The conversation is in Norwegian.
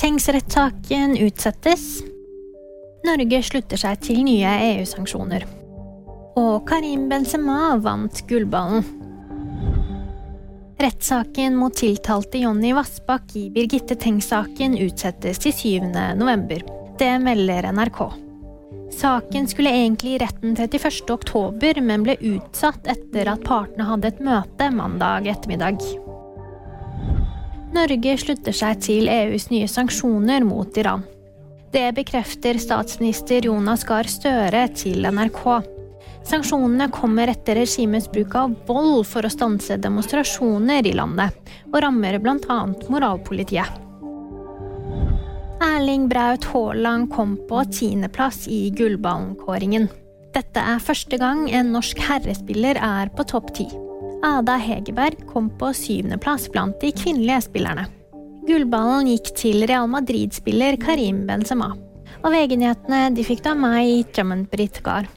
Tengs-rettssaken utsettes. Norge slutter seg til nye EU-sanksjoner. Og Karim Benzema vant gullballen. Rettssaken mot tiltalte Jonny Vassbakk i Birgitte Tengs-saken utsettes til 7. november. Det melder NRK. Saken skulle egentlig i retten 31. oktober, men ble utsatt etter at partene hadde et møte mandag ettermiddag. Norge slutter seg til EUs nye sanksjoner mot Iran. Det bekrefter statsminister Jonas Gahr Støre til NRK. Sanksjonene kommer etter regimets bruk av vold for å stanse demonstrasjoner i landet, og rammer bl.a. moralpolitiet. Erling Braut Haaland kom på tiendeplass i gullballenkåringen. Dette er første gang en norsk herrespiller er på topp ti. Ada Hegerberg kom på syvendeplass blant de kvinnelige spillerne. Gullballen gikk til Real Madrid-spiller Karim Benzema. Og VG-nyhetene de fikk da meg, Jammen Britt Gahr.